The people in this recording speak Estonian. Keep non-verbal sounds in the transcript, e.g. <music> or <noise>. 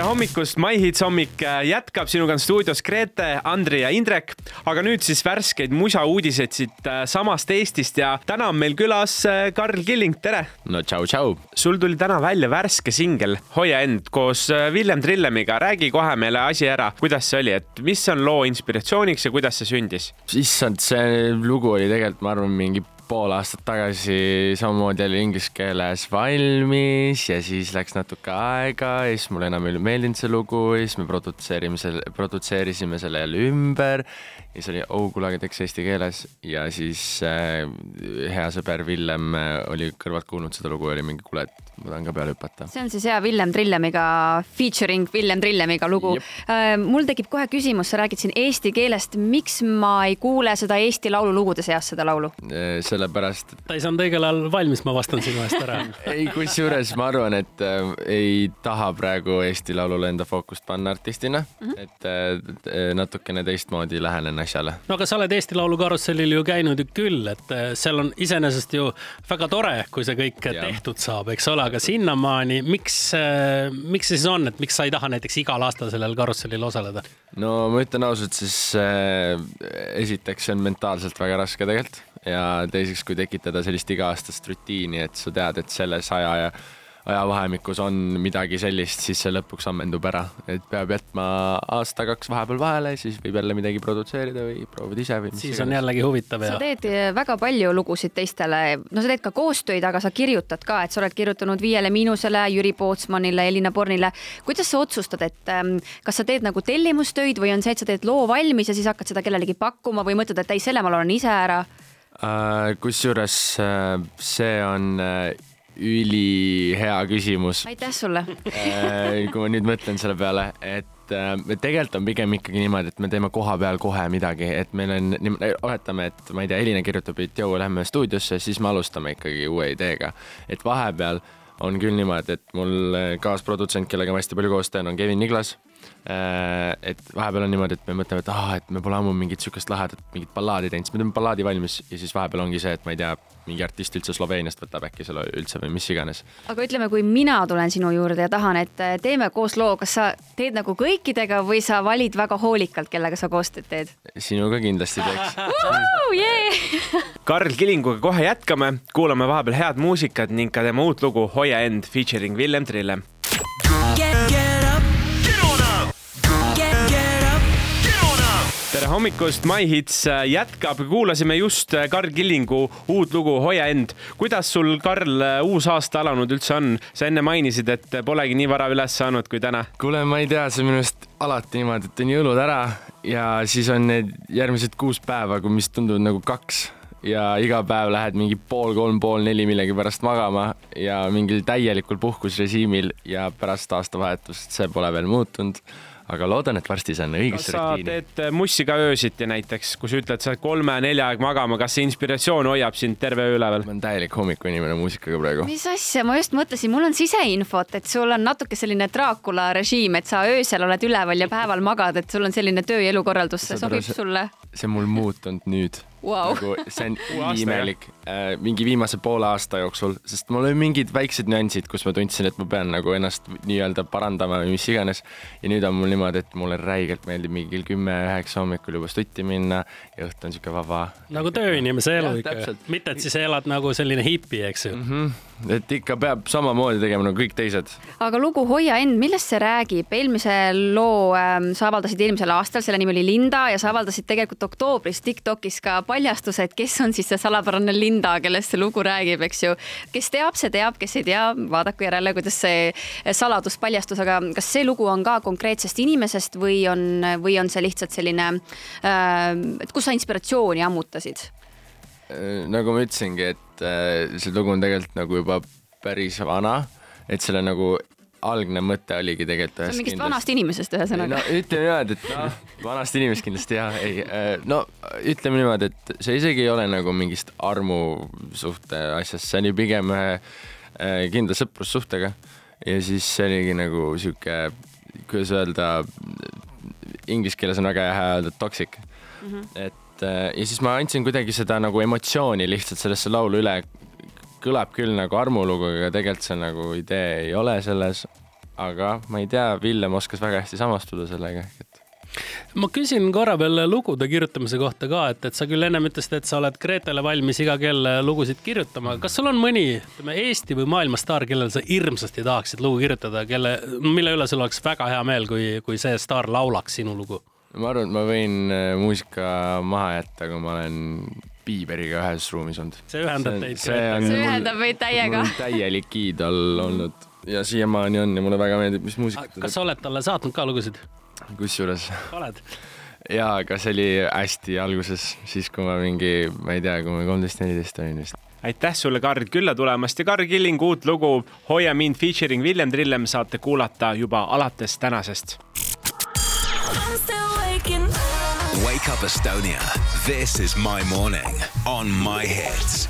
tere hommikust, My Hits hommik äh, jätkab, sinuga on stuudios Grete, Andri ja Indrek. aga nüüd siis värskeid musauudiseid siit äh, samast Eestist ja täna on meil külas äh, Karl Killing, tere. no tšau, tšau. sul tuli täna välja värske singel Hoia end koos Villem Trillemiga, räägi kohe meile asi ära, kuidas see oli, et mis on loo inspiratsiooniks ja kuidas see sündis? issand, see lugu oli tegelikult, ma arvan, mingi pool aastat tagasi samamoodi oli inglise keeles valmis ja siis läks natuke aega ja siis mulle enam ei meeldinud see lugu ja siis me produtseerime selle, produtseerisime selle jälle ümber ja siis oli, oh kuule, aga teeks eesti keeles ja siis äh, hea sõber Villem äh, oli kõrvalt kuulnud seda lugu ja oli mingi, kuule, et ma tahan ka peale hüpata. see on siis hea Villem Trillemiga, featuring Villem Trillemiga lugu. Äh, mul tekib kohe küsimus, sa räägid siin eesti keelest, miks ma ei kuule seda Eesti laululugude seas, seda laulu? Äh, sellepärast. ta ei saanud õigel ajal valmis, ma vastan sinu eest ära <laughs> ei, kusjuures ma arvan, et äh, ei taha praegu Eesti Laulule enda fookust panna artistina mm, -hmm. et äh, natukene teistmoodi lähenen asjale. no aga sa oled Eesti Laulu karussellil ju käinud ju küll, et äh, seal on iseenesest ju väga tore, kui see kõik ja. tehtud saab, eks ole, aga sinnamaani, miks, äh, miks see siis on, et miks sa ei taha näiteks igal aastal sellel karussellil osaleda? no ma ütlen ausalt, siis äh, esiteks see on mentaalselt väga raske tegelikult ja teiseks, kui tekitada sellist iga-aastast rutiini, et sa tead, et selles aja ja ajavahemikus on midagi sellist, siis see lõpuks ammendub ära, et peab jätma aasta-kaks vahepeal vahele, siis võib jälle midagi produtseerida või proovida ise või. siis on jällegi huvitav ja. sa teed eh, väga palju lugusid teistele, no sa teed ka koostöid, aga sa kirjutad ka, et sa oled kirjutanud Viiele Miinusele, Jüri Pootsmanile, Elina Bornile. kuidas sa otsustad, et ehm, kas sa teed nagu tellimustöid või on see, et sa teed loo valmis ja siis hakkad seda kellelegi pakkuma või mõtled, et ei, selle ma laulan ise ära? Äh, kusjuures äh, see on äh, ülihea küsimus. aitäh sulle kui ma nüüd mõtlen selle peale, et tegelikult on pigem ikkagi niimoodi, et me teeme koha peal kohe midagi, et meil on, oletame, et ma ei tea, Elina kirjutab, et jõu, lähme stuudiosse, siis me alustame ikkagi uue ideega. et vahepeal on küll niimoodi, et mul kaasprodutsent, kellega ma hästi palju koos teen, on Kevin Niglas et vahepeal on niimoodi, et me mõtleme, et ah, et me pole ammu mingit sihukest lahedat mingit ballaadi teinud, siis me teeme ballaadi valmis ja siis vahepeal ongi see, et ma ei tea, mingi artist üldse Sloveeniast võtab äkki selle üldse või mis iganes. aga ütleme, kui mina tulen sinu juurde ja tahan, et äh, teeme koos loo, kas sa teed nagu kõikidega või sa valid väga hoolikalt, kellega sa koostööd teed? sinuga kindlasti teeks <laughs> yeah! <laughs> Karl Kilinguga kohe jätkame, kuulame vahepeal head muusikat ning ka tema uut lugu Hoia end featuring Villem Trillem tere hommikust, My Hits äh, jätkab, kuulasime just äh, Karl Killingu uut lugu Hoia end. kuidas sul, Karl, äh, uus aasta alanud üldse on? sa enne mainisid, et polegi nii vara üles saanud kui täna. kuule, ma ei tea, see on minu arust alati niimoodi, et on jõulud ära ja siis on need järgmised kuus päeva, mis tunduvad nagu kaks ja iga päev lähed mingi pool kolm, pool neli millegipärast magama ja mingil täielikul puhkusrežiimil ja pärast aastavahetust see pole veel muutunud aga loodan, et varsti saan õigesse rutiini. sa teed äh, mussi ka öösiti näiteks, kui sa ütled, sa oled kolme-nelja aeg magama, kas see inspiratsioon hoiab sind terve öö üleval? ma olen täielik hommikuinimene muusikaga praegu. mis asja, ma just mõtlesin, mul on siseinfot, et sul on natuke selline Dracula režiim, et sa öösel oled üleval ja päeval magad, et sul on selline töö ja elukorraldus, see sobib sulle? see on mul muutunud nüüd wow.. nagu see on imelik äh, mingi viimase poole aasta jooksul, sest mul oli mingid väiksed nüansid, kus ma tundsin, et ma pean nagu ennast nii-öelda parandama või mis iganes. ja nüüd on mul niimoodi, et mulle räigelt meeldib mingi kell kümme-üheksa hommikul juba stutti minna ja õhtu on sihuke vaba. nagu tööinimese elu ikka, mitte et siis elad nagu selline hipi, eks ju mm. -hmm et ikka peab samamoodi tegema nagu kõik teised. aga lugu Hoia end, millest see räägib? eelmise loo ähm, sa avaldasid eelmisel aastal, selle nimi oli Linda ja sa avaldasid tegelikult oktoobris Tiktokis ka paljastuse, et kes on siis see salapärane Linda, kellest see lugu räägib, eks ju. kes teab, see teab, kes ei tea, vaadaku järele, kuidas see saladus paljastus, aga kas see lugu on ka konkreetsest inimesest või on, või on see lihtsalt selline äh,, et kus sa inspiratsiooni ammutasid? Nagu ma ütlesingi, et äh, see lugu on tegelikult nagu juba päris vana, et selle nagu algne mõte oligi tegelikult see on mingist kindlasti... vanast inimesest ühesõnaga. no ütleme niimoodi, et noh, vanast inimest kindlasti jah, ei, äh, no ütleme niimoodi, et see isegi ei ole nagu mingist armusuhte asjast, see oli pigem ühe kindla sõprussuhtega ja siis see oligi nagu sihuke, kuidas öelda, inglise keeles on väga hea öelda toxic mm, -hmm. et et äh, ja siis ma andsin kuidagi seda nagu emotsiooni lihtsalt sellesse laulu üle. Kõlab küll nagu armulugu, aga tegelikult see nagu idee ei ole selles. aga ma ei tea, Villem oskas väga hästi samastuda sellega, et ma küsin korra veel lugude kirjutamise kohta ka, et, et sa küll ennem ütlesid, et sa oled Gretele valmis iga kell lugusid kirjutama. kas sul on mõni, ütleme Eesti või maailma staar, kellele sa hirmsasti tahaksid lugu kirjutada, kelle, mille üle sul oleks väga hea meel, kui, kui see staar laulaks sinu lugu? ma arvan, et ma võin äh, muusika maha jätta, kui ma olen Piiberiga ühes ruumis olnud. see ühendab teid. see ühendab meid täiega. täielik iidol olnud ja siiamaani on ja mulle väga meeldib, mis muusikat ta teeb. kas sa oled talle saatnud ka lugusid? kusjuures. oled? jaa, aga see oli hästi alguses, siis kui ma mingi, ma ei tea, kui ma kolmteist, neliteist olin vist aitäh sulle, Karl, külla tulemast ja Karl Killingu uut lugu Hoia mind featuring Villem Trillem saate kuulata juba alates tänasest. Wake up Estonia. This is my morning on my hits